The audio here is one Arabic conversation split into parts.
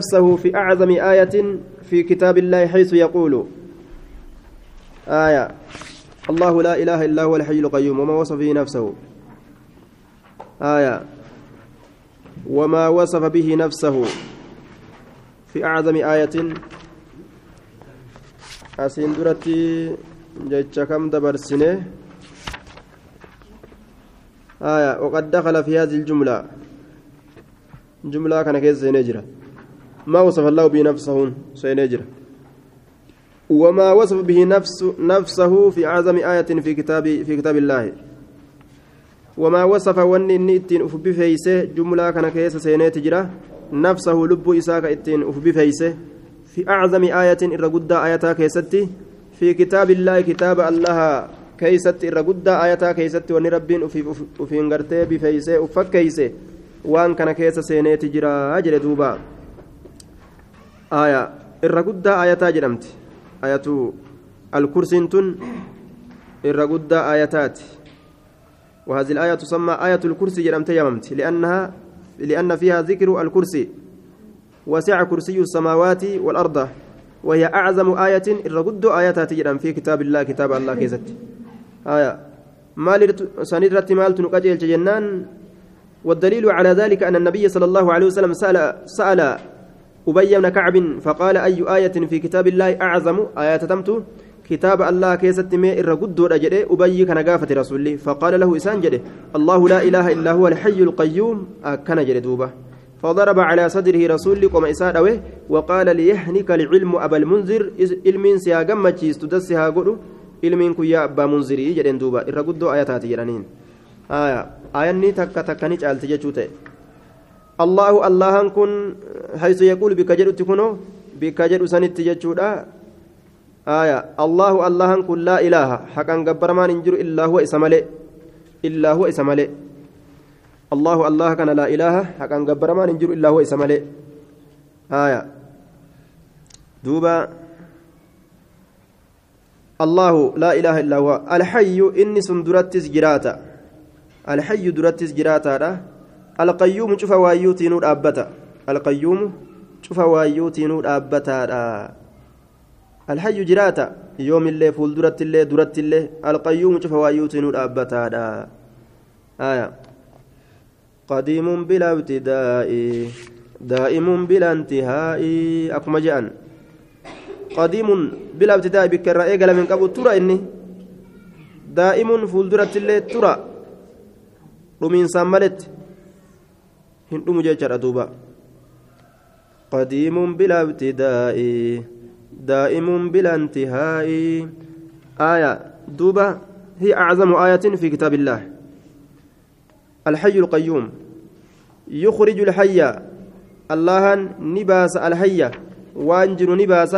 نفسه في أعظم آية في كتاب الله حيث يقول. آية. الله لا إله إلا هو الحي القيوم وما وصف به نفسه. آية. وما وصف به نفسه. في أعظم آية. أسين درتي جتش كم دبرسنه آية. وقد دخل في هذه الجملة. جملة كان كيس نجرة ما وصف الله به نفسه سينجر وما وصف به نفس نفسه في أعظم آية في كتاب في كتاب الله. وما وصف ون إتين أف بفيسه جملة كان كيس سينجر نفسه لب إساك إتين أف بفيسه. في أعظم آية إرقد آياتا كيستي. في كتاب الله كتاب الله keeysatti irra guddaa ayataa keeysatti wanni rabbiin ufiin gartee bifeeysee uffakkeeyse waan kana keessa seeneeti jira jedhe duuba aya irra guddaa ayataa jedhamti. Ayatu alkursiin tun irra وهذه الآية تسمى آية الكرسي جرمت يممت لأنها لأن فيها ذكر الكرسي وسع كرسي السماوات والأرض وهي أعظم آية الرقد آياتها تجرم في كتاب الله كتاب الله كيست آية مال سنرت مال تنقجل جنان والدليل على ذلك أن النبي صلى الله عليه وسلم سأل سأل أبي بن كعب فقال أي آية في كتاب الله أعظم؟ آيات تمت كتاب الله كيست مي الرقد رجل. أبي كان قافة رسولي فقال له إسان جده. الله لا إله إلا هو الحي القيوم. كان جده دوبة. فضرب على صدره رسول قم إسان وقال ليحنك العلم أبا المنذر. علم سياقم تدسها قلو أبا منذري جدين دوبا الرقد آياتات جرانين آية. آية تكا تكا نجعل تججوته الله الله كن حيث يقول بك جدت كنو بك جد سنت ججودا آية الله الله كن لا إله حقا قبر ما ننجر إلا هو إسمالي إلا هو إسمالي الله الله كان لا إله حقا قبر ما ننجر إلا هو إسمالي آية دوبا الله لا إله إلا هو الحي إني سندرتس جراتا الحي درتس جراتا القيوم شوف وايوتي نور أبتا القيوم شوف وايوتي نور أبتا الحي جراتا يوم اللي فول درت اللي درت اللي القيوم شوف وايوتي نور أبتا آية قديم بلا ابتداء دائم بلا انتهاء أكما جاءن قديم بلا ابتداء بكرة إيقل من قبل ترى إني دائم فول درت اللي ترى رمين ساملت هندوم جيتشارا دوبا قديم بلا ابتداء دائم بلا انتهاء آية دوبا هي أعظم آية في كتاب الله الحي القيوم يخرج الحي الله نباس الحي وانجر نباس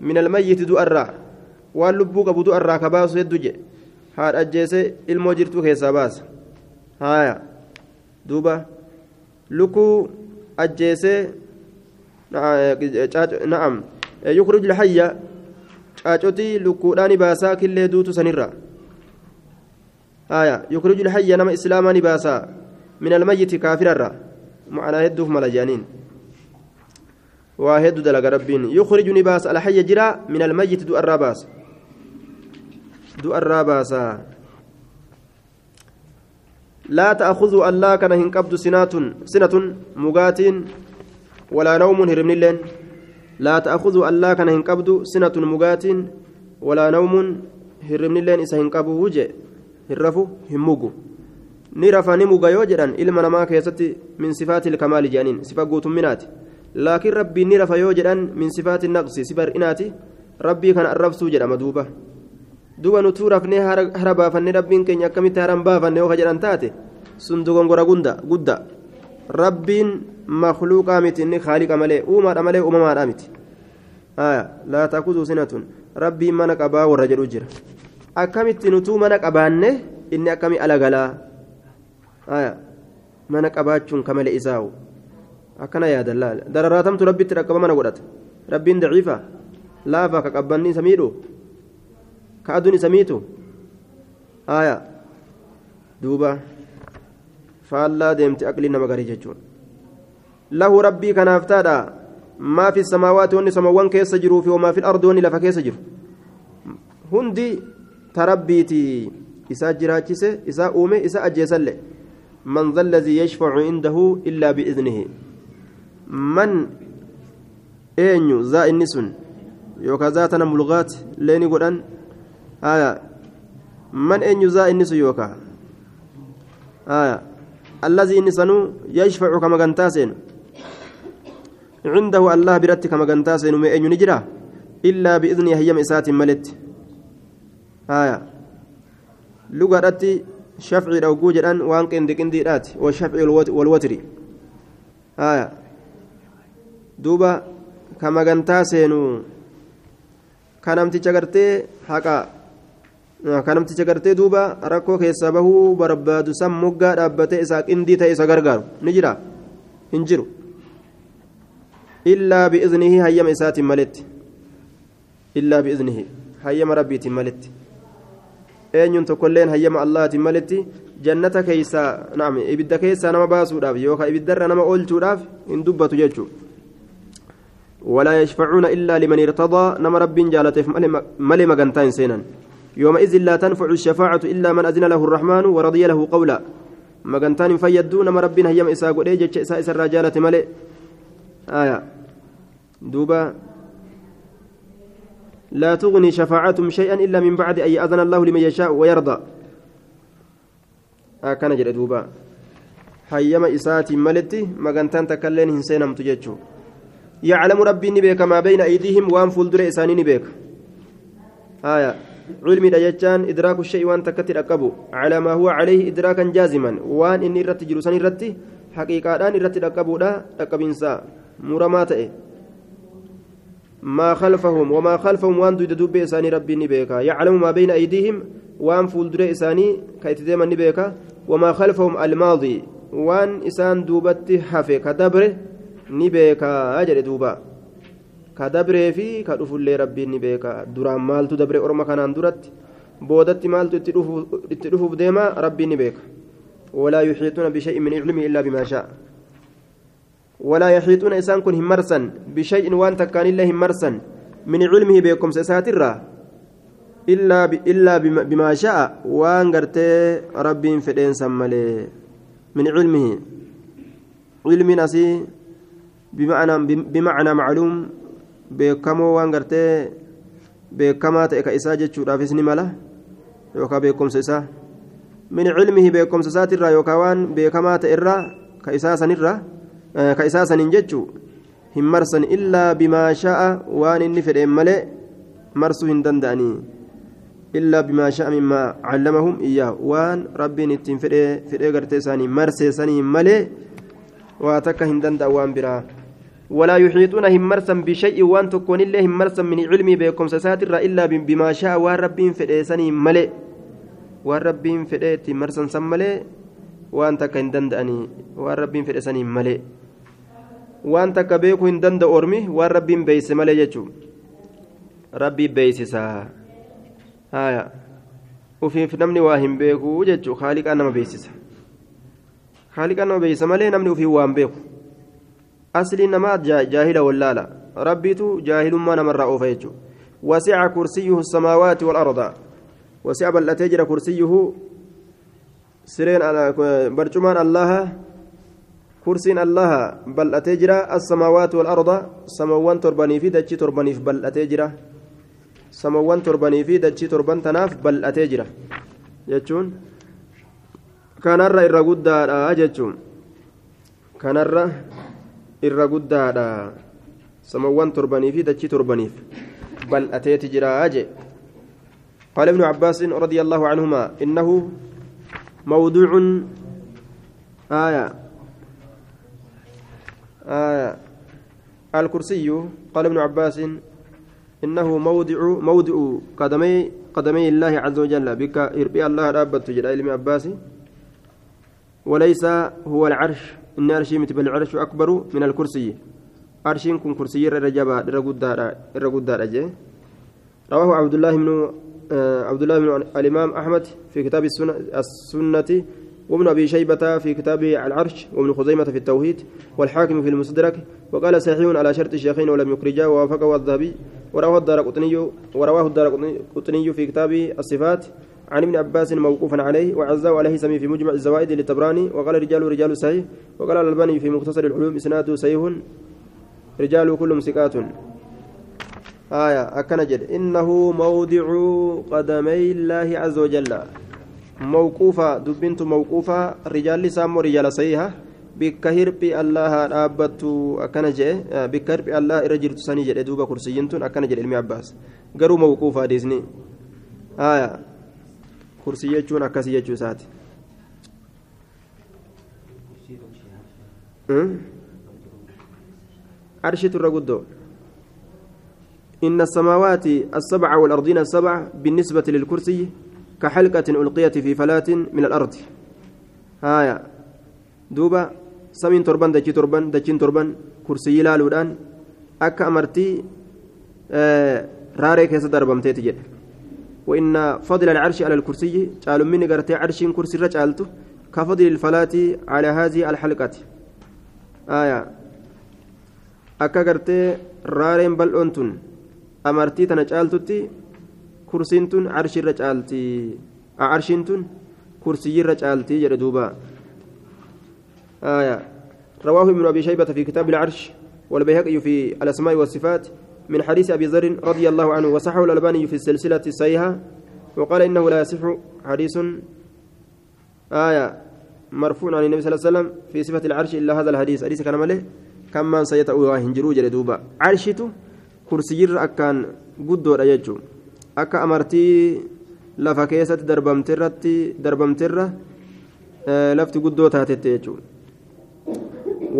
من الميت دؤرا واللبوك أبو دؤرا كباس يدجي هاد أجيسي الموجرتو كيسا باس هايا دوبا لكو أجيسي نعم يخرج الحي caacotii lukkuudhaan baasaa killee duutu sanirra aya yukhriju lhayya nama islaamaa ni baasaa min almayyiti kaafirarra macnaa hedduuf mala jeaniin waa heddu dalaga rabbiin yukhriju ni baasa alhayya jira min almayyiti du'arraa baasa du'arraa baasaa لا تأخذوا الله كان هنقبض سنة سنة مغاتين ولا نوم هرمن اللين لا تأخذوا الله كان هنقبض سنة مغاتين ولا نوم هرمن اللين إسا هنقبو وجه هرفو هموغو. نرفا نموغا يوجدان إلما نما كيستي من صفات الكمال جانين. صفة قوت منات لكن ربي نرفا يوجدان من صفات النقص. صفر إناتي. ربي كان الرفسو جدا. مدوبة duba nutuu rafnee hara baafannee rabbiin keenya akkamitti haran baafanne yoo ka taate sun dogongora gudda rabbiin makluuqaa miti inni haaliqa malee uumaadha malee uumamaadha miti laa taakuduu sinatun rabbiin mana qabaa warra jedhu jira akkamitti nutuu mana qabaanne inni akkami alagalaa mana qabaachuun kamale isaa'u akkana yaadan laala dararaatamtu rabbitti dhaqqaba mana godhata rabbiin daciifa laafa ka qabbanni isa miidhu كأدون سميتو آية دوبا فالله ديمت أقلنا مغاري جتون له ربي كان أفتادا ما في السماوات واني سماوان كيس جرو في وما في الأرض واني لفا كيس جرو هندي تربيتي إساء جراجسة إساء أومي إساء أجيسل من ذا الذي يشفع عنده إلا بإذنه من أين ذا النسون يوكا ذاتنا ملغات ليني قرآن آية من أين ذا النسون يوكا آية الذي نسنو يشفع كما قنتاسين. عنده الله برت كما قنتاسين وما أين نجرا. إلا بإذنه هيم إسات ملت. آية. لغة شفعي لو جوجران وان قندي قنديرات والشفعي والوتر. آية. دوبا كما قنتاسين kanamticha gartee haqa kanamticha gartee duuba rakkoo keessaa bahuu barbaadu san moggaa dhaabbatee isaa qindii ta'e isa gargaaru ni jira hin jiru illaa bi'iznihi hayyama isaatiin maletti illaa bi'iznihi hayyama rabbiitiin maletti eenyuun tokkolleen hayyama allahaatiin maletti jannata keessaa naam ibidda keessaa nama baasuudhaaf yookaan ibiddarra nama oolchuudhaaf hin dubbatu jechuudha ولا يشفعون إلا لمن ارتضى نما رب جالته ملي مغنتين سينا يومئذ لا تنفع الشفاعة إلا من أذن له الرحمن ورضي له قولا. مغنتان فيدو نما رب هيم إساء قد إيجت إساء الرجالة ملي آية. دوبا. لا تغني شفاعتهم شيئا إلا من بعد أن يأذن الله لمن يشاء ويرضى. آه كان جل دوبا. حيما إساتي ملتي مغنتان تكلين هنسينا متججو يعلم ربي نبيك ما بين أيديهم وان فولدر إساني نبيك. آية. علمي دجاجان إدراك الشيء وان تكتر أكبو على ما هو عليه إدراكا جازما وان إني رت جلوسان رت حقيقة أن رت أكبو لا أكبنسا مرمات ما خلفهم وما خلفهم وان دود دب إساني ربي نبيك يعلم ما بين أيديهم وان فولدر إساني كيتديما نبيك وما خلفهم الماضي وان إسان دوبت حفي كدبره ni beekaa jedhe duuba. Ka dabree fi ka dhufullee rabbiin ni beekaa duraan maaltu dabre orma kanaan duratti? Boodatti maaltu itti dhufuuf deema? Rabbiin ni beeka. ولا يحيطون بشيء من علمه إلا بما شاء ولا يحيطون إنسان كن همرسا بشيء وان تكان الله همرسا من علمه بكم سساترا إلا ب... إلا بما شاء وان قرت ربي فدين سملي من علمه علم نسي بمعنى بمعنى معلوم beekamoo waan gartee beekamaa ta'e ka isaa jechuudhaafis ni mala yookaan beekumsa isaa min cilmihi beekumsa isaatirraa yookaan waan beekamaa ta'e irraa ka isaa sanirraa ka isaa saniin jechuu hin marsan illaa bimaa sha'a waan inni fedheen malee marsuu hin danda'anii illaa bimaa sha'a mimmaa callamahum iyyaa waan rabbiin ittiin fedhee gartee isaanii marseessanii malee waa takka hin danda'an waan biraa ولا يحيطون همرسا بشيء وأن تكون الله همرسا من علمي بكم ساتر إلا بما شاء والربين فديسني ملئ. والربين فديت مرسا سملئ وأن تك هندندأني فديسني ملئ. وأن تك هندند أرمي والربين بيس ملئ يجو. ربي بيسسا آية. وفي نمني واهم بيكو ججو. خالق أنا ما بيسسا خالق أنا ما بيس ملئ نمني وفي وان بيكو. أصلي نما جاهل ولالا ربيتو جاهل ما نمر أوفيتو وسع كرسيه السماوات والأرض وسع بل أتجر كرسيه سرين برجمان الله كرسين الله بل أتجر السماوات والأرض سموان ترباني في دجي ترباني في بل أتجر سموان ترباني في دجي تربان تناف بل أتجر جتشون كان الرأي الرقود جتشون كان الرأي irra guddaadha. Samawwan torbanii fi dachii torbaniif. Bal'ateeti jira je. قال ابن عباس رضي الله عنهما إنه موضوع آية آية الكرسي قال ابن عباس إنه موضع موضع قدمي قدمي الله عز وجل بك إربي الله رابط جل ابن عباس وليس هو العرش. إن أرشي متبل العرش أكبر من الكرسي. أرشين كن كرسي الرجبة الرقود رواه عبد الله بن عبد الله بن الإمام أحمد في كتاب السنة, السنة وابن أبي شيبة في كتابه العرش وابن خزيمة في التوحيد والحاكم في المستدرك. وقال صحيح على شرط الشيخين ولم يخرجاه ووافقه الذهبي. ورواه الدار ورواه الدار قطني في كتاب الصفات. عن ابن عباس موقوفا عليه وعزاه عليه سمي في مجمع الزوائد للتبراني وقال رجال رجال صحيح وقال الألباني في مختصر العلوم إسناده صحيح. رجال كلهم ثقات آية أكنجد إنه موضع قدمي الله عز وجل. موقوفة دبنت موقوفة رجال سامو رجال صحيحة. bikka hirphi allaha dhaabbattu akkana jee bikka hirphi allah irra jirtu sanii jedhe duuba kursiyyiin tun akkana jedhe ilmi kursii إن السماوات السبع والأرضين السبع بالنسبة للكرسي كحلقة ألقيت في من الأرض هايا دوبا سمين تربان دجي تربان دجين تربان كرسي أكا أمرتي آه راري وإن فضل العرش على الكرسي قال من قرتي عرش كرسي رجالته كفضل الفلاة على هذه الحلقة. آية. أكا قرتي رارين بل أنتن. kursiin tun arshirra caalti arshiin tun kursiyyirra caalti jedhe duuba آية. رواه ابن أبي شيبة في كتاب العرش والبيهقي في الأسماء والصفات. من حديث أبي ذر رضي الله عنه وصحه الألباني في السلسلة الصحيحة وقال إنه لا يصح حديث آية مرفوع عن النبي صلى الله عليه وسلم في صفة العرش إلا هذا الحديث حديث كان ماله كم من سيتأوى هنجرو جلدوبا عرشته kursiyyiirra akkaan guddoodha jechuun akka amartii lafa keessatti darbamteerratti darbamteerra lafti guddoo taatetti jechuudha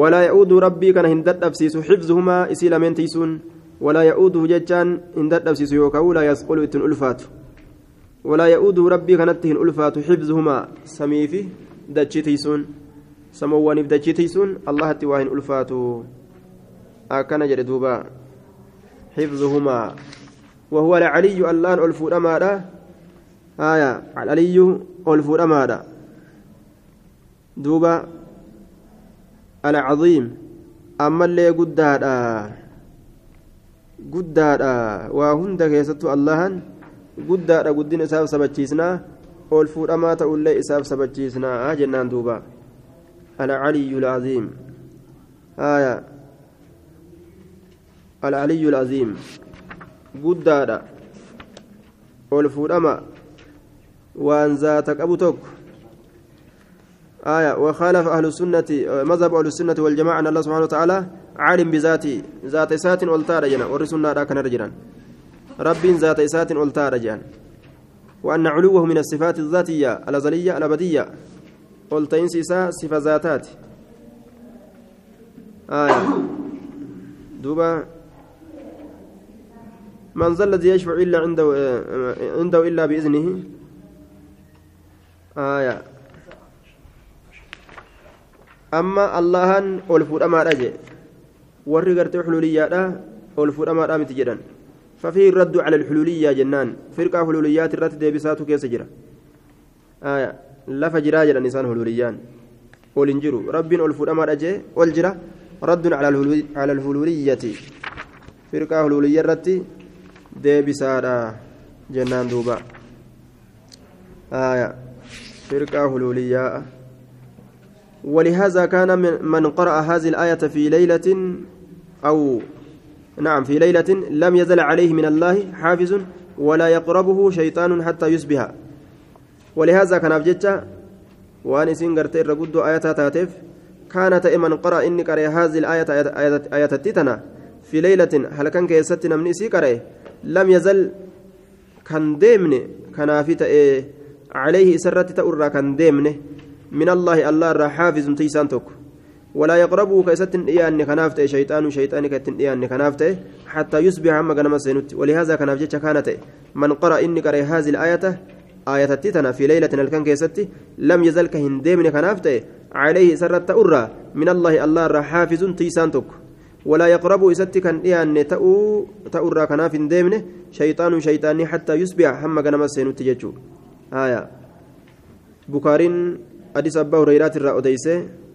walaa ya'uudu rabbii kana hin dadhabsiisu xifzuhumaa isii lameen yookaan laa yasqulu ittiin ulfaatu walaa ya'uuduhu rabbii kanatti hin ulfaatu xifzuhumaa samiifi dachii tiisuun samoowwaniif dachii tiisuun allahatti waa hin ulfaatu akkana jedhe duubaa. حفظهما وهو العلي اللان ألفو أمادا آية العلي ألفو أمادا دوبا العظيم أما اللي قدادا قدادا وهند كيستو اللهن قدادا قدين إساف سبتشيسنا ألفو أما تقول إساف سبتشيسنا جنان دوبا العلي العظيم آية العلي العظيم قدادا والفودما وان ذاتك أبو توك آية وخالف أهل السنة مذهب أهل السنة والجماعة أن الله سبحانه عالم بذاته ذات سات ألتار جنا ورسلنا راكن رجلا رب ذات سات ألتار جنا. وأن علوه من الصفات الذاتية الأزلية الأبدية. قلتين سيسا صفة ذاتات. آية. دوبا. من ذا الذي يشفع إلا عنده عنده إلا بإذنه. آية. أما اللهن ألفود أما رجع warri gartee xuluuliyyaadha ol fuudhamaadha miti jedhan. ففيه الرد على الحلولية جنان فرقة حلوليات الرت ديبساتو كيس جرا آية لا فجرا جرا نسان حلوليان ولنجرو رب ألفود أما رجع والجرا رد على على الحلولية فرقة حلولية الرت deebisaadha jennaan duuba. آية فرقة هلولية ولهذا كان من قرأ هذه الآية في ليلة أو نعم في ليلة لم يزل عليه من الله حافظ ولا يقربه شيطان حتى يصبح. ولهذا كان أبجدت وأن سنجرت الرقود آية تاتف كانت من قرأ إني قرأ هذه الآية آية, التتنة في ليلة هل كان كيستنا من إسي قرأ؟ لم يزل كان ديمن كان في تأي عليه سرت تأرى كان ديمن. من الله الله را حافظ تيسان توك. ولا يقربه كيست إيان كنافت شيطان شيطان كتن إيان كنافت حتى يصبح عما كان سينت. ولهذا في كانت من قرأ إني قرأ هذه الآية آية التتنة في ليلة الكن كيست لم يزل كهن ديمن كنافت عليه سرت تأرى من الله الله حافظ تيسان توك. ولا يقرب إسات كان إيان تأو تأرى كناف ديمنه شيطان شيطاني حتى يصبح هم كان مسين تججو آية. بكارين حديث أبا هريرة الرأوديسة.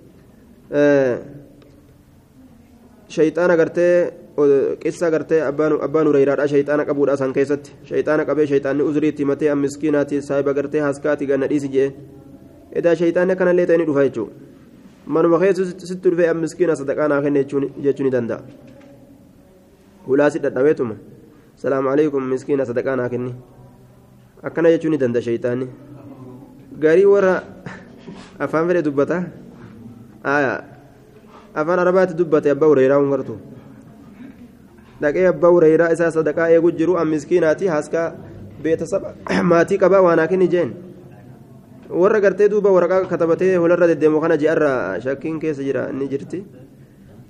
شيطان قرتي qissa gartee abbaan hureyraadha shayxaana qabuudha san keessatti shayxaana qabee shayxaanni uzuriitti matee an miskiinaati saahiba gartee haskaati ganna dhiisi jee edaa shayxaanni akkanallee ta'anii dhufa jechuudha manuma keessa sitti dhufee an miskiina sadaqaa naa kenne jechuu ni danda'a hulaasi dhadhaweetuma salaamu alaikum miskiina sadaqaa naa kenni akkana jechuu ni danda'a shayxaanni garii warra afaan fedhe dubbata afaan arabaatti dubbate abbaa hureyraa hungartu dhaqee abbaa hureyraa isaa sadaqaa eegu jiru an miskiinaati haskaa beetasaba maatii qabaa waanaa kenni jeen warra gartee duuba waraqaa katabatee holarra deddeemu kana ji'arra shakkiin keessa jira ni jirti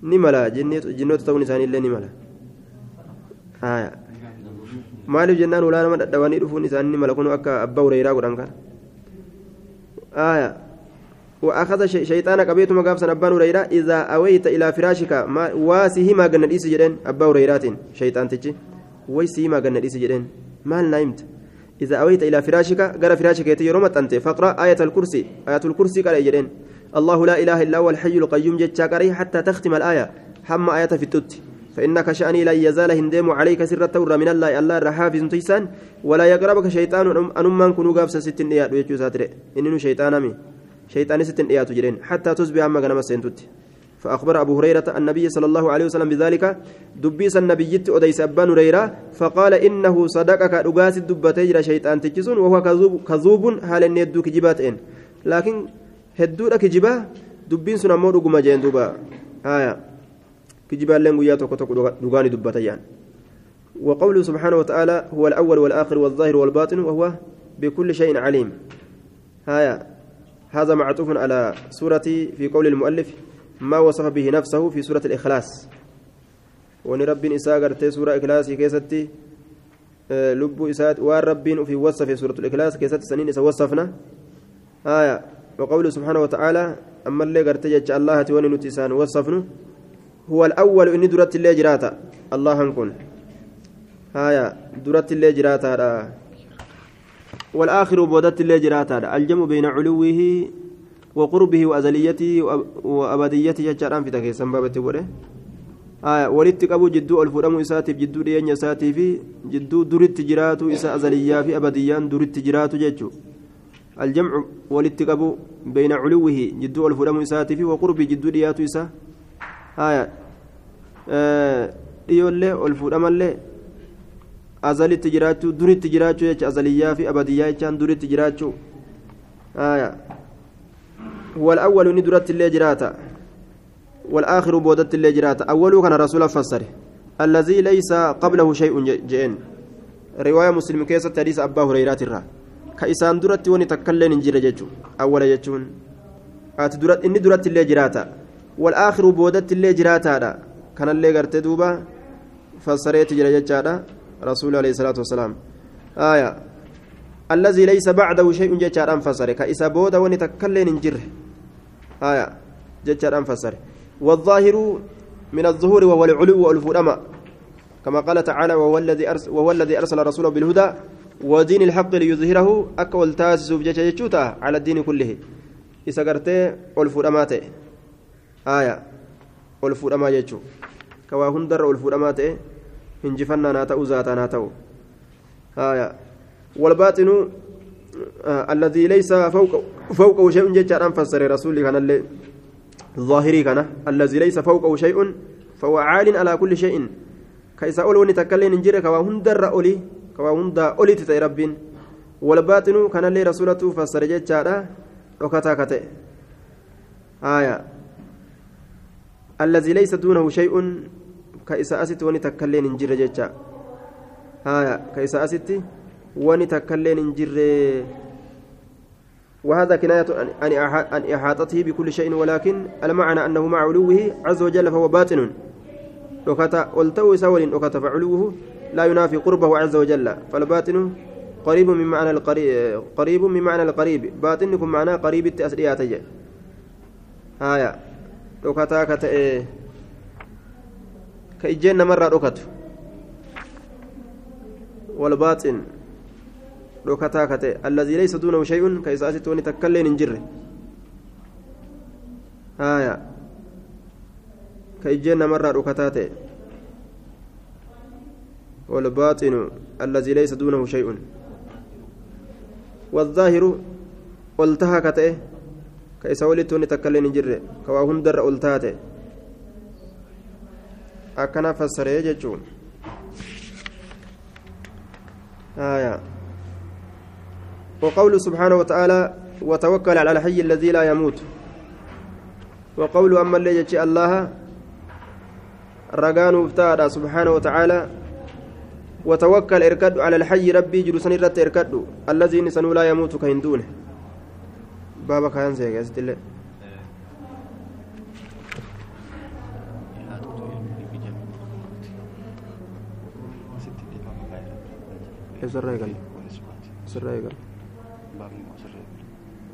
ni mala jinnoota ta'uun isaaniillee ni mala maaliif jennaan ulaa nama dhadhabanii dhufuun isaanii ni mala kun akka abbaa hureyraa godhan kana وأخذ شيطان قبيت مقاب سن أبان هريرة. إذا أويت إلى فراشك ما واسه ما قلنا إيس جدين أبا هريرة شيطان تجي. ويسه ما قلنا إيس جدين ما نايمت. إذا أويت إلى فراشك قال فراشك يتيرومت أنت فاقرأ آية الكرسي. آية الكرسي قال جدين الله لا إله إلا هو الحي القيوم جتشاكري حتى تختم الآية. حم آية في التوت. فإنك شأني لا يزال هندم عليك سر التورة من الله. الله الرحافظ تيسان. ولا يقربك شيطان أنمان كنوا قابس ستين إياد ويجو ساتر إنه شيطان أمي. شيطان ستين إياد جرين. حتى تصبح أما غنم سنتوت فأخبر أبو هريرة النبي صلى الله عليه وسلم بذلك دبيس النبي أديس أبان هريرة فقال إنه صدقك رقاس الدبتي شيطان تجسون وهو كذوب, كذوب أن يدوك جباتين لكن هدوك كجبا دبين سنة مو رقم جين دوبا. آية. كجبا لين ويا توكو توكو دغاني دبتيان وقوله سبحانه وتعالى هو الأول والآخر والظاهر والباطن وهو بكل شيء عليم. هايا هذا معطوف على سورة في قول المؤلف ما وصف به نفسه في سورة الإخلاص. ونرب إساء قرتي سورة إخلاص كيستي آه لب إساء والرب في وصف سورة الإخلاص كيست سنين إسا وصفنا. آية وقوله سبحانه وتعالى أما اللي قرتي الله توني نتسان وصفنا هو الأول إني درت اللي جراتا الله هنكون. هايا درت اللي جراتا والآخر بودت اللي جراتا الجمع بين علوه وقربه وأزليته وأبديته جرام في تكيسن بابت بوده آية ولدت قبو جدو الفرم إساتي جدو دين إساتي في جدو درت جراتو إسا أزليا في أبديان درت جراتو ججو الجمع ولدت قبو بين علوه جدو الفرم إساتي في وقربه جدو دياتو إسا. آية dhiyoollee ol fuudhamallee azalitti jiraachuu duritti jiraachuu jecha azaliyyaa fi abadiyyaa jechaan duritti jiraachuu. والأول ندرت اللي جراتا والآخر بودت اللي جراتا أول كان رسول فسر الذي ليس قبله شيء جئن رواية مسلم كيسة حديث أبا هريرة الرا كإسان درت وني تكلن انجر ججو أول ججون أت درت إني درت اللي جراتا والآخر بودت اللي جراتا كان اللي قرت دوبا فسريت جرى ججادا رسول عليه الصلاة والسلام. آية. الذي ليس بعده شيء ججار أنفسر. كإسا بودا ونتكلن انجر آية. ججار أنفسر. والظاهر من الظهور وهو العلو والفرما كما قال تعالى وهو الذي أرسل, وهو الذي أرسل رسوله بالهدى ودين الحق ليظهره أكول تاسس بججوتا على الدين كله. إسا قرتي والفرمات آية. والفرما ججو كوا هندر والفرمات هنجفنا ذاتا ناتأو آية والباطن آه الذي ليس فوق فوقه شيء ججار فسر رسولي كان اللي ظاهري كان الذي ليس فوقه شيء فهو عال على كل شيء كيسا أول وني تكلين انجر كوا هندر أولي كوا هندا أولي تتي ربين والباطن كان اللي رسولته فسر ججار ركتا كتئ آية الذي ليس دونه شيء كيسا أست وني تكلين انجر ججار آية كيسا أست wani takkailleen hin jirre. وهذا كناية عن إحاطته بكل شيء ولكن المعنى أنه مع علوه عز وجل فهو باطن وكتا ولتو سول وكتا فعلوه لا ينافي قربه عز وجل فالباطن قريب من معنى القريب قريب من معنى القريب باطن يكون معناه قريب التأسريات هايا وكتا كتا إيه كإجينا مرة وكتو والباطن shay'un ka isa asitti wani takkailleen hin jirre haaya ka ijjeen namarraa dhukataa ta'e والباطن الذي ليس دونه شيء والظاهر قلتها كتئه كيس ولدتوني تكلين جره كوا هندر قلتاته أكنا فسره جتون آية وقوله سبحانه وتعالى وتوكل على الحي الذي لا يموت. وقول أما اللي يجي الله رقان افتاد سبحانه وتعالى. وتوكل إركد على الحي ربي جلسني رت إركد. الذي نسن لا يموت كهندونه. بابا كان زي سرى يقل سرى يقل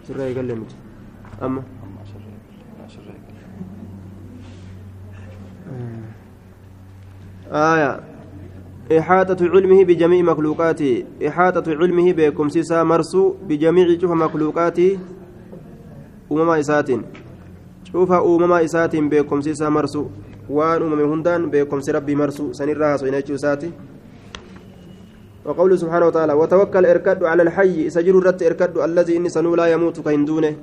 سرى يقل أما. آية. إحاطة علمه بجميع مخلوقاته إحاطة علمه بكم سيسا مرسو بجميع شوف مخلوقاته أمما إسات. شوف أمما إسات بكم سيسا مرسو. وان أمم هندان بكم ربي مرسو. سنرها سينيتشو ساتي وقوله سبحانه وتعالى وتوكل اركد على الحي. سجر الرت اركد الذي إني سنو لا يموت كهندونه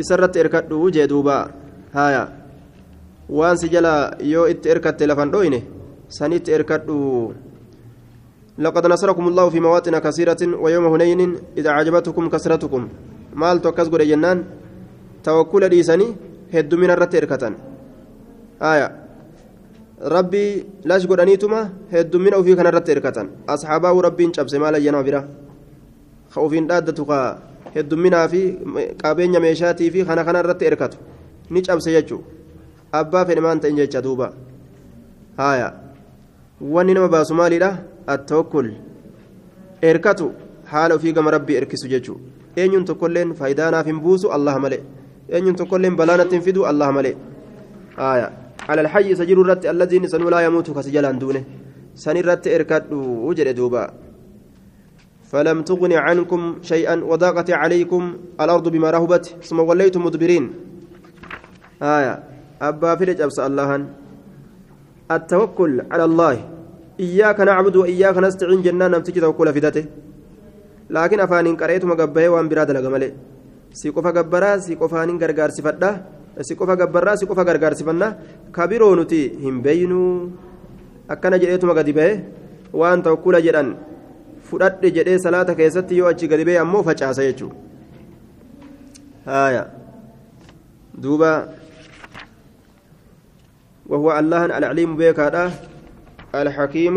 إسرت اركد وجه دوبا. هايا. وان سجلا يو إت إركدت لفن دوينه. سنيت إركدوا. لقد نصركم الله في مواطن كثيرة ويوم هنين إذا عجبتكم كثرتكم. مال توكس جنان توكل ديسني هد من الرت اركتن آية لاش قدانيتما هد من أو في كان الرت اركتن أصحابه ربي شبس مال ينا برا خوفين دادتك هد منها في قابين ميشاتي في خنا خنا الرت اركتو نيشبس يجو أبا في نمان تنجي دوبا آية wanni nama baasu maalidha attawakkul erkatu haala ofii gama rabbii erkisu jechuu eenyuun tokkolleen faayidaa naaf hin buusu allah malee eenyuun tokkolleen balaa natti hin fidu allah malee aya على الحي سجل الرت الذي سنو لا يموت كسجلان دونه. سن الرت اركدوا وجد دوبا. فلم تغن عنكم شيئا وضاقت عليكم الأرض بما رهبت. ثم وليتم مدبرين. آية. أبا فلج أبس الله التوكل على الله. إياك نعبد وإياك نستعين. جنان نمتك توكل فدته. لكن أفان قرأت مقبه وأن براد لقمله. سيقف قبرا سيقف أن غرغار سفدا سيقف قبرا سيقف غرغار سفنا كبيرو نتي هم بينو أكنا جئتما قد به وأن توكل جدًا fudhadhe jedhee salaata keessatti yoo achi gadi ba'e ammoo facaasa jechuudha duuba. وهو الله العليم هذا الحكيم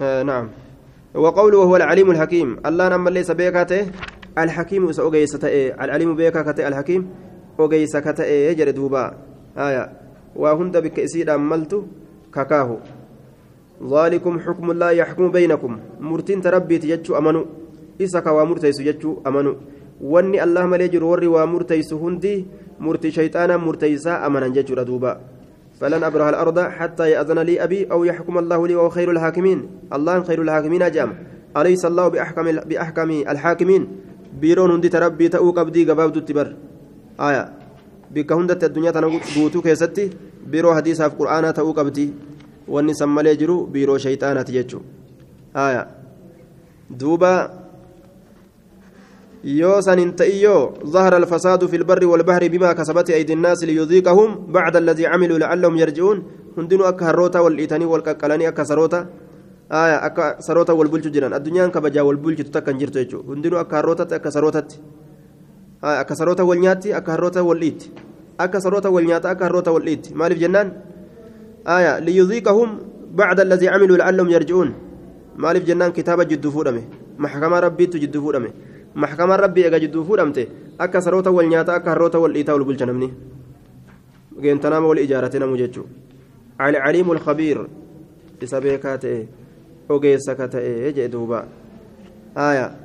آه نعم وقوله وهو العليم الحكيم الله نما ليس بك الحكيم سأوجيس العليم بك الحكيم أوجيس كتئ جري دوبا آية وهند بك إسيد أملت ككاهو ذلكم حكم الله يحكم بينكم مرتين تربي تجتشو أمنوا إسك ومرتيس جتشو أمنوا واني الله مليجر وري ومرتيس هندي مرتي شيطانا مرتيسا أمنا جتشو ردوبا فلن أبرح الأرض حتى يأذن لي أبي أو يحكم الله لي وهو خير الحاكمين الله خير الحاكمين أجام أليس الله بأحكم بأحكم الحاكمين بيرون هندي تربي تأوك أبدي قباب تبر آية بك هندت الدنيا تنقوتو كيستي بيرو حديثها في قرآن تأوك أبدي wanni san malee jiru biiroo shayxaanaati jechuun. Haya duuba. Yoo san hin ta'iyyoo ظهر الفساد في البر والبحر بما كسبت أيدي الناس ليذيقهم بعد الذي عملوا لعلهم يرجعون هندنوا أكا هروتا والإيتاني والكالاني أكا سروتا آية أكا سروتا والبلج جيران الدنيا كبجا والبلج تتكن جرتو يجو هندنوا أكا هروتا أكا سروتا آية أكا سروتا والنياتي أكا هروتا والإيت أكا سروتا والنياتا أكا هروتا والإيت مالف جنان آية ليذيقهم بعد الذي عملوا لعلهم يرجعون مالف جنان كتابة جد فودمه محكمة ربي تجد فودمه محكمة ربي أجا جد فودمته أكا سروتا والنياتا أكا هروتا والإيتا والبلجة نمني جنتنام والإجارة نمججو على عليم الخبير بسبيكاته أوجيسكاته جدوبا آية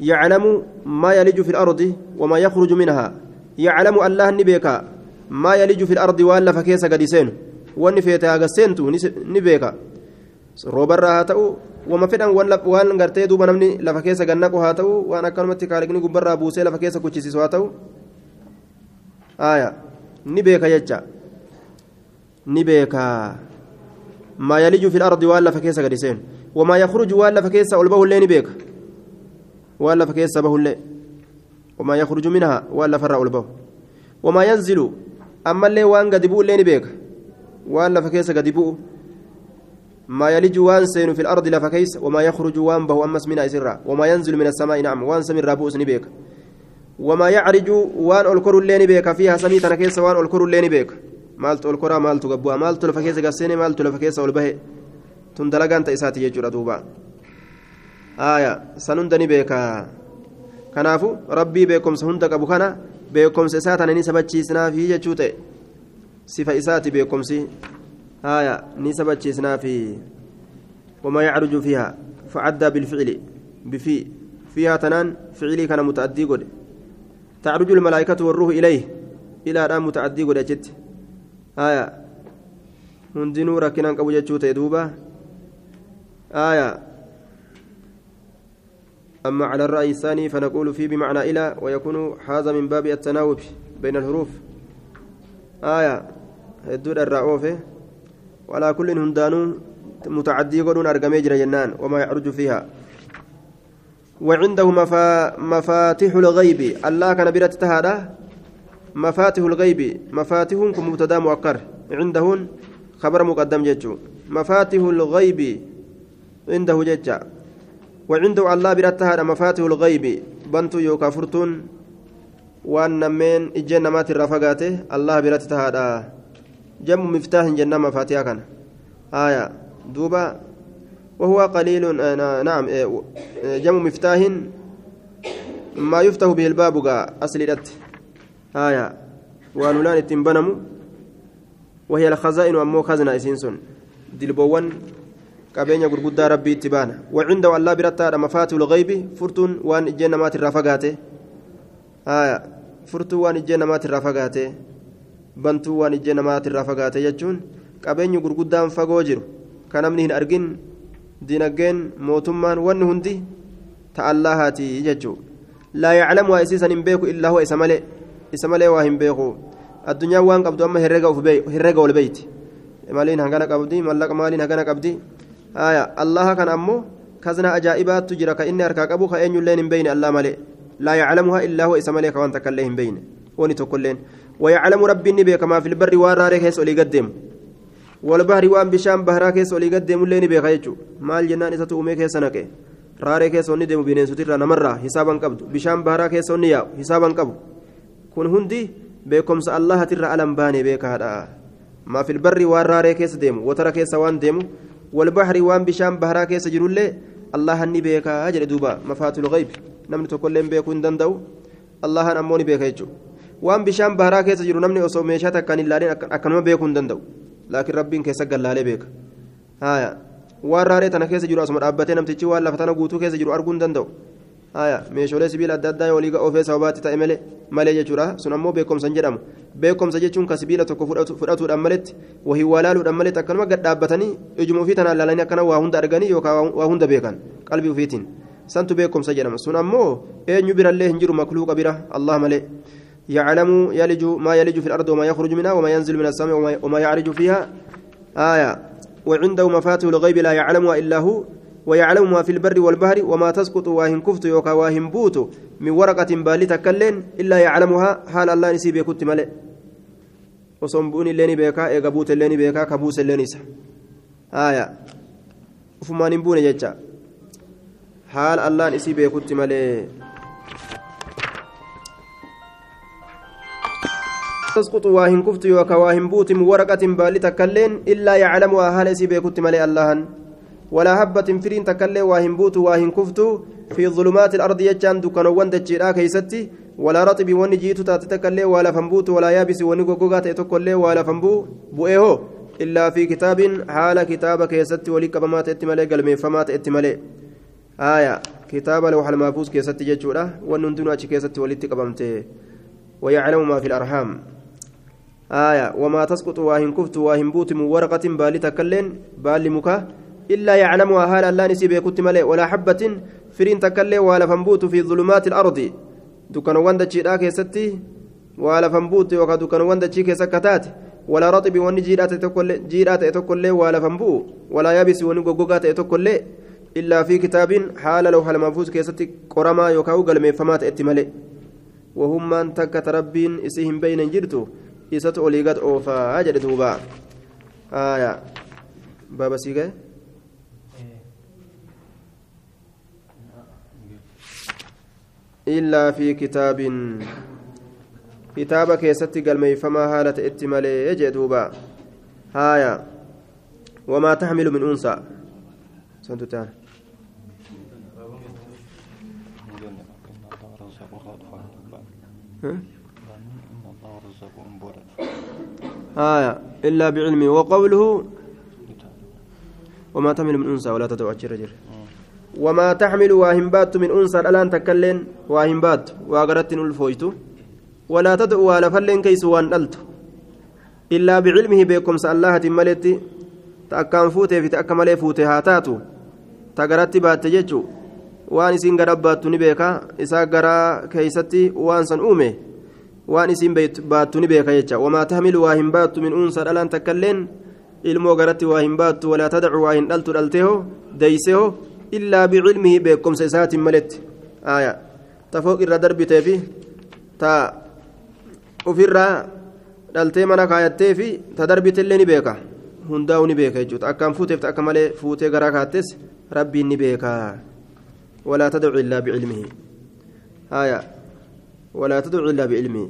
يعلم ما يلج في الأرض وما يخرج منها يعلم الله نبيكا ما يلج في الأرض وألا فكيس قد يسينه wanni feete haga seentu ni beeka roobarraa haa ta'u wama fedhan waan gartee duuba namni lafa keessa gannaqu haa ta'u waan akkanumatti kaalikni gubbarraa buusee lafa keessa kuchisiisu haa ta'u آية نبيك يجا نبيك ما يلج في الأرض ولا فكيس قدسين وما يخرج ولا فكيس ألبه اللي نبيك ولا فكيس به اللي وما يخرج منها ولا فرع ألبه وما ينزل أما اللي وأن قد اللي نبيك ولا فكيس قد ما يلج وأن سين في الأرض لفكيس وما يخرج وأن به أمس من أسرع وما ينزل من السماء نعم. وأن سمي الرابوس نبيك وما يعرج وأن ألكر اللين بيك. فيها سميت أنا كيس وأن ألكر اللين بيك. مالت الكرة مالت قبوا مالت لفكيس قسيني مالت لفكيس والبه تندلقان تيساتي يجور دوبا آية سنندني بيك كنافو ربي بيكم سهند قبو كنا بيكم سيسات أنا نسبتشيسنا في جتشوتي صفة إساتي بيكم سي آية نسبتشيسنا في وما يعرج فيها فعدى بالفعل بفي فيها تنان فعلي كان متأدي قد تعرج الملائكة والروح إليه إلى أن متعدي قد أجت آية هندنو ركنان قبو جتشو تيدوبا آية أما على الرأي الثاني فنقول فيه بمعنى إلى ويكون هذا من باب التناوب بين الحروف آية الدور الرأوفة ولا كل هندانو متعدي قدون أرقمي جنان وما يعرج فيها وعنده مفا... مفاتيح الغيب الله كان برت تهادا مفاتيح الغيب مفاتيح كمبتدا مؤكر عندهن خبر مقدم جيتشو. مفاتيح الغيب عنده جيتشا. وعنده الله برت تهادا مفاتيح الغيب. بنتو يوكا فرتون ijjeen namaatti irraa fagaate allah biratti tahaadha jammu miftaahin jennaan mafaatiyaa kana aya duuba وهو قليل نعم جمع مفتاح ما يفتح به الباب أسلدت آية ولولان التنبنم وهي الخزائن أمو خزنة إسينسون دلبوان gurguddaa rabbii itti baana wacinda allaa birattaadha mafaatihu lgaybi furtuun waan ijjeen namaati irraa fagaate furtuu waan ijjeen namaati irraa fagaate bantuu waan ijjeen namaati irraa fagaate jechuun qabeenyi gurguddaan fagoo jiru ka namni hin argin dinageen mootummaan wanni hundi ta'allahaati jechuudha laa yaclamu waa isiisan hin beeku illaa huwa isa malee isa malee waa hin beeku addunyaan waan qabdu amma herrega ol beeyti maliin hagana qabdi mallaqa maaliin hagana qabdi allaha kan ammoo kazna ajaa'ibaattu jira ka inni harkaa qabu ka eenyulleen hin beeyne allaa malee laa yaclamuhaa illaa huwa isa malee ka waan takka illee hin beeyne wani tokkolleen ويعلم ربي نبي كما في البر والراري كيس ولي قدم والبحر وان بشام بحرا كيس ولي قدم اللي نبي خيجو مال جنان إذا تؤمي كيس نكي raaree keessa onni deemu bineensotirraa namarraa hisaaban qabdu bishaan baharaa keessa onni yaa'u hisaaban qabu kun hundi beekomsa allahatirra alan baane beekaadha maa filbarri waan raaree keessa deemu watara keessa waan deemu walbahri waan bishaan baharaa keessa jirullee allahan ni beekaa jedhe duuba mafaatul gayb namni tokkollee beekuu hin danda'u allahan ammoo ni beeka jechuudha waan bishaan baharaa keessa jiru namni osoo meeshaa takkaan hin laalin akkanuma beekuu hin danda'u laakiin rabbiin keessa gallaalee beeka waan raaree tana keessa jiru asuma dhaabbatee namtichi waan lafa tana guutuu keessa jiru arguu hin danda'u haaya meeshaalee sibiila adda addaa olii ofee sababaatti ta'e malee malee jechuudha sun ammoo beekumsa jedhamu beekumsa jechuun ka sibiila tokko fudhatuudhaan maletti wahii waa laaluudhaan maletti akkanuma gad dhaabbatanii ijuma ofii tanaan laalanii akkana waa hunda arganii yookaan waa hunda beekan qalbii ofiitiin santu beekumsa jedhama sun ammoo eenyu birallee hin jiru makluuqa bira allah malee. يعلم يلج ما يلج في الأرض وما يخرج منها وما ينزل من السماء وما يعرج فيها آية وعنده مفاتيح الغيب لا يعلمها إلا هو ويعلم ما في البر والبحر وما تسقط واهن كفت يوكا واهن بوت من ورقة بالتة كلين إلا يعلمها حال الله نسي بيكت ملئ. وصنبون اللين بيكا إيقابوت اللين بيكا كبوس اللين إسا آية. وفمان بون ججا حال الله نسي بيكت ملئ. تسقط واهن كفت يوكا واهن بوت من ورقة بالتة كلين إلا يعلمها حال نسي بيكت ملئ اللهن ولا هبة فرين تكلي واهن بوت واهن كفتو في ظلمات الأرض يجان دكانوان دجيرا كيستي ولا رطب وني جيتو تاتكلي ولا فنبوت ولا يابس وني غوغا تتكلي ولا فنبو بؤيهو إلا في كتاب حال كتاب كيستي ولي كبما تأتملي قلمي فما تأتملي آية كتاب لوح المحفوظ كيستي جيتشورا ونندنا كيستي ولي تكبمتي ويعلم ما في الأرحام. آية وما تسقط واهن كفت واهن بوت من ورقة بالي تكلين بالي مكا إلا يعلمها هال الله نسي بيكت ملئ ولا حبة فرين تكلي ولا فنبوت في ظلمات الأرض دكان وند تشيرا كيستي waa lafan buute yookaan dukkanuwwan dachii keessa akka taate walaa roxibi wanni jiidhaa ta'e tokkollee waa lafan bu'u walaa yaabisi wanni goggogaa ta'e tokkollee illaa fi kitaabiin haala lawha mahfuuz keessatti qoramaa yookaan galmeeffamaa ta'etti malee wahummaan takka tarabbiin isii hin beeynen jirtu isatu olii gad oofaa jedhe duuba إلا في كتاب. كتاب كيستي قال ميفما هالة اتمالي يجدوبا هايا. وما تحمل من أنثى. سنتتان آية إلا بعلمه وقوله وما تحمل من أنثى. ولا تدعو أجر وما تحمل واهنبات من أنثى الآن تكلن واهنبات وأغرت الفويت ولا تدعو على فلن كيس وان ألت إلا بعلمه بكم سألها ملت تأكام فوته في تأكمل فوته هاتاتو تغرت بات ججو waan isiin gara baattu ni beeka isaa gara keeysatti waan san uume waan isiin baattu ni beeka jecha wamaa tahmilu waa hin baattu min uunsa dhalaan takkailleen ilmoo garatti waa hin baattu walaa tadacu waa hin dhaltu dhalteeho deeyseho aya ta fooq irra darbitee fi ta ufirraa dhaltee mana kaayattee fi ta darbitellee ni beeka hundaa'u ni beeka jechuudha akkaan fuuteef akka malee fuutee garaa kaattes rabbiin ni beeka ولا تدع إلا بعلمه آية ولا تدع إلا بعلمه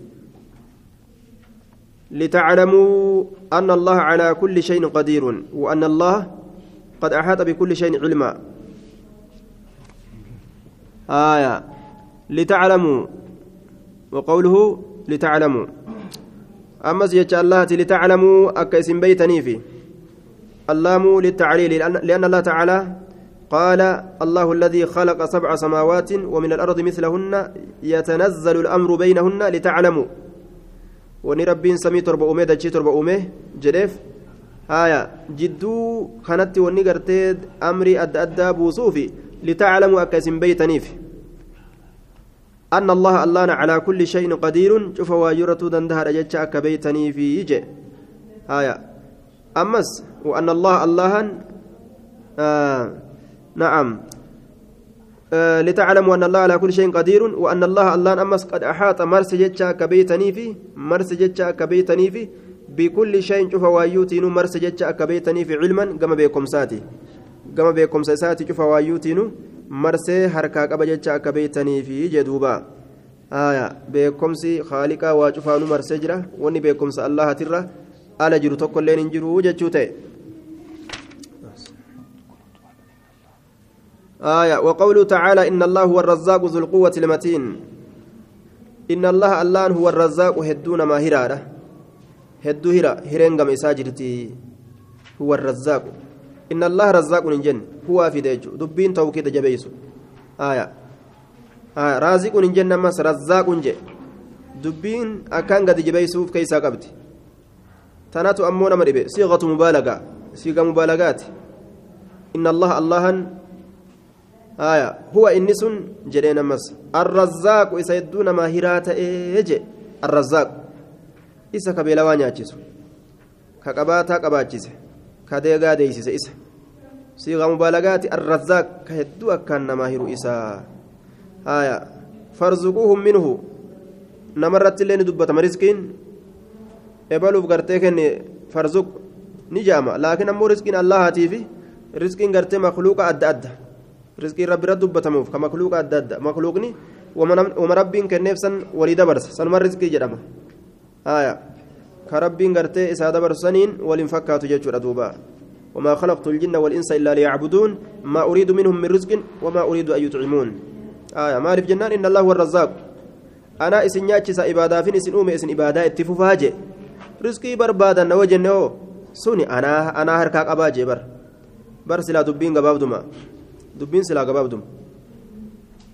لتعلموا أن الله على كل شيء قدير وأن الله قد أحاط بكل شيء علما آية. لتعلموا. وقوله لتعلموا. أما زيادة الله لتعلموا أكيس بيتني في. اللام للتعليل. لأن الله تعالى قال الله الذي خلق سبع سماوات ومن الأرض مثلهن يتنزل الأمر بينهن لتعلموا. سمي تربة أمي دجي تربة أمي. جريف هايا جدو كانت وني قرتيد أمري أد أدى بوصوفي. لتعلموا أكاسم بيتنيف أن الله الله على كل شيء قدير. شوف واجرة دندهر جتش أكا بيتني في يجي. هايا أمس وأن الله الله آه نعم. آه لتعلموا أن الله على كل شيء قدير. وأن الله الله أمس قد أحاط مرس جتشا كبيتني في مرس جتشا كبيتني بكل شيء شوف وايوتين مرس جتشا كبيتني علما. كما بكم ساتي. كما بكم ساتي شوف وايوتين مرس حركة قبا جتشا كبيتني في جدوبا آية بكمسي خالقا وشوفانو مرس جرا وني بكمس الله ترى على جرو تقول جرو جتشوتي آية وقوله تعالى إن الله هو الرزاق ذو القوة المتين إن الله الله هو الرزاق هدون ما هرارة هدو هرا هرنغم إساجرتي هو الرزاق إن الله رزاق نجن هو في ديجو دبين توكيد جبيسو. آية. آية. رازق نجن مس رزاق نجي دبين أكان قد جبيسوف كيسا قبت. تناتو أمونا مريبي. صيغة مبالغة. صيغة مبالغات. إن الله الله آية. هو إنس جرينا مس الرزاق إسيدون ما هرات إيجي. الرزاق. إسا كبيلا وانياتشيسو كقباتا قباتشيسه كديغا ديسيسه إسا صيغة مبالغات الرزاق كهدو أكان نماهر إسا آية فارزقوهم منه نمرت اللين دبة مرزقين ebaluuf gartee kenne farzuq ni jaama laakiin ammoo riskiin allahatii fi riskiin gartee makluuqa adda adda rizqii rabbi irratti dubbatamuuf ka makluuqa adda adda makluuqni wama rabbiin kenneef san walii dabarsa sanuma rizqii jedhama haya rabbiin gartee isaa dabarsu saniin waliin fakkaatu jechuudha duuba وما خلقت الجن والإنس إلا ليعبدون. ما أريد منهم من رزق وما أريد أن يطعمون. آية ما جنان إن الله هو الرزاق. أنا إسن نياتشس إبادة فين إسن أومي إسن إبادة اتفوفاجي رزقي بربادا نوجنه سوني أنا أنا هركاك أباجي بر. بر سلا دبين قبابدما دبين سلا قبابدم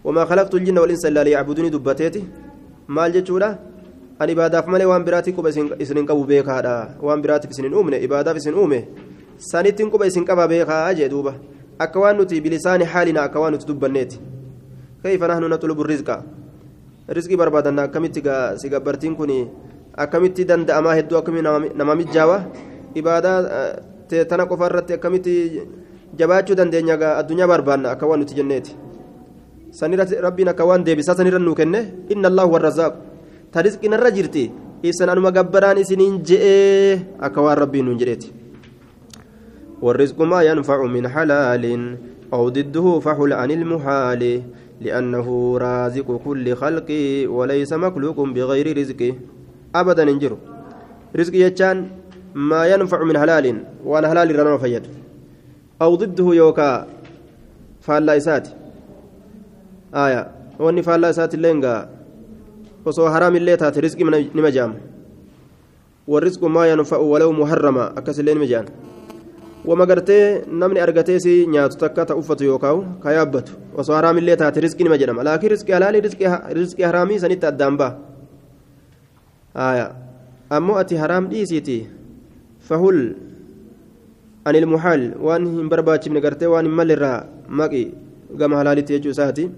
وما خلقت الجن والإنس إلا ليعبدوني دبتيتي. maal jechuudha an ibaadaaf malee waan biraatiif quba isinin qabu beekaadha waan biraatiif isinin uumne ibaadaaf isin uume sanittiin quba isin qaba beekaa jee duuba akka waan nuti bilisaani haalina akka waan nuti dubbanneeti kayfa nahnu natlubu rizqa rizqii barbaadanna akkamitti si gabbartiin kun akkamitti danda'amaa hedduu akkamitti nama mijjaawa ibaadaa tana qofa irratti akkamitti jabaachuu dandeenya addunyaa barbaanna akka waan nuti jenneeti sanirratti rabbiin akka waan deebisaa sanirra nuu kenne inna allahu warrazaaqu ta rizqinarra jirti. Isan anuma gabbaraan isiniin je'ee akka waan rabbiin nuun jedheeti. والرزق ما ينفع من حلال أو ضده فحل عن المحال لأنه رازق كل خلق وليس مخلوق بغير رزقه أبدا انجر رزق يجان ما ينفع من حلال وأنا حلال رنا فيد أو ضده يوكا فالا إسات آية وأني فالا إسات اللينغا وصو حرام اللي تات رزق نمجام والرزق ما ينفع ولو محرما أكس اللي نمجان wama gartee namni argatee si nyaatu takka ta uffatu yookaan ka yaabbatu osoo haraamillee taate riskii nima jedhama laakiin riskii halaalii riskii haraamii sanitti addaan ba'a ammoo ati haraam dhiisiiti fahul ani ilmuhaal waan hin barbaachifne gartee waan hin malirraa maqi gama halaalitti jechuu isaati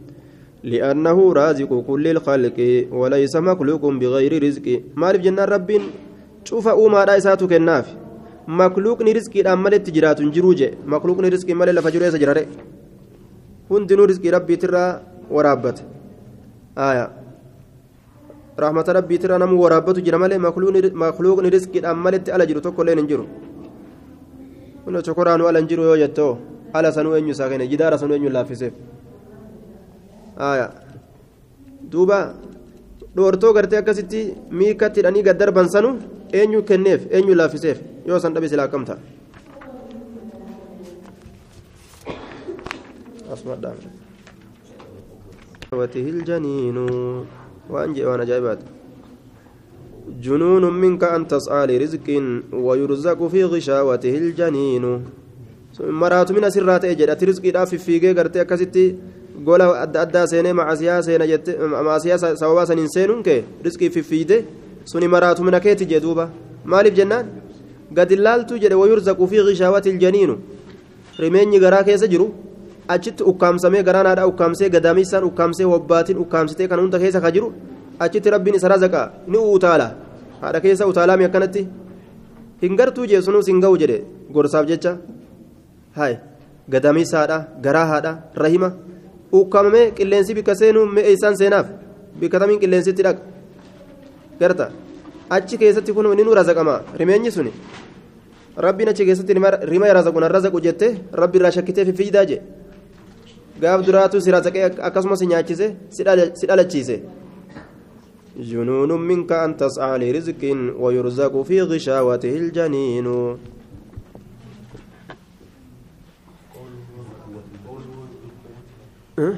لأنه رازق كل الخلق وليس مخلوق بغير رزق مالف جنان ربين شوف أوما رأيساتك النافي makluuqni riskiidhaan maletti jiraatu hin jiruu jee makluuqni riskii malee lafa jiru eessa jirare hundinuu riskii rabbiitirraa waraabbata rahmata rabbiitirraa namuu waraabbatu jira malee makluuqni riskiidhaan maletti ala jiru tokko illee hin jiru kun chokoraanu ala hin jiru yoo jettoo ala sanuu eenyu isaa duuba dhoortoo gartee akkasitti miikatti hidhanii gad darban sanu eenyu kenneef eenyu laaffiseef yoo san dhabe silaa kamta وته الجنين وأنجي وأنا جايبات جنون منك أن تسعى لرزق ويرزق في غشاوته الجنين مرات من سرات أجد رزقي لا في فيجي قرتي كستي gola adda addaa seenee macasiyaa seena jette macasiyaa sababaa saniin seenuun kee riskii fiffiide suni maraatumina keeti jee duuba maaliif jennaan gadi laaltuu jedhe wayurzaqu fi gishaawati iljaniinu rimeenyi garaa keessa jiru achitti ukkaamsamee garaan haadha ukkaamsee gadaamissaan ukkaamsee hobbaatiin ukkaamsitee kan hunda keessa ka jiru achitti rabbiin isa razaqa ni utaala haadha keessa utaalaami akkanatti hin gartuu jee sunuus hin ga'u jedhe gorsaaf jecha hay gadaamissa haadha garaa haadha rahima ukkaamamee qilleensi bikka seenuu mee eeysaan seenaaf bikka tamiin qilleensitti dhaqa garta achi keessatti kun ni nu razaqama rimeenyi suni rabbiin achi keessatti rima razaqu nan razaqu jette rabbi irraa shakkitee fiffiidaa je gaaf duraatu si razaqee akkasumas nyaachise si dhalachiise جنون منك أن تسعى لرزق ويرزق في غشاوته الجنين Hmm.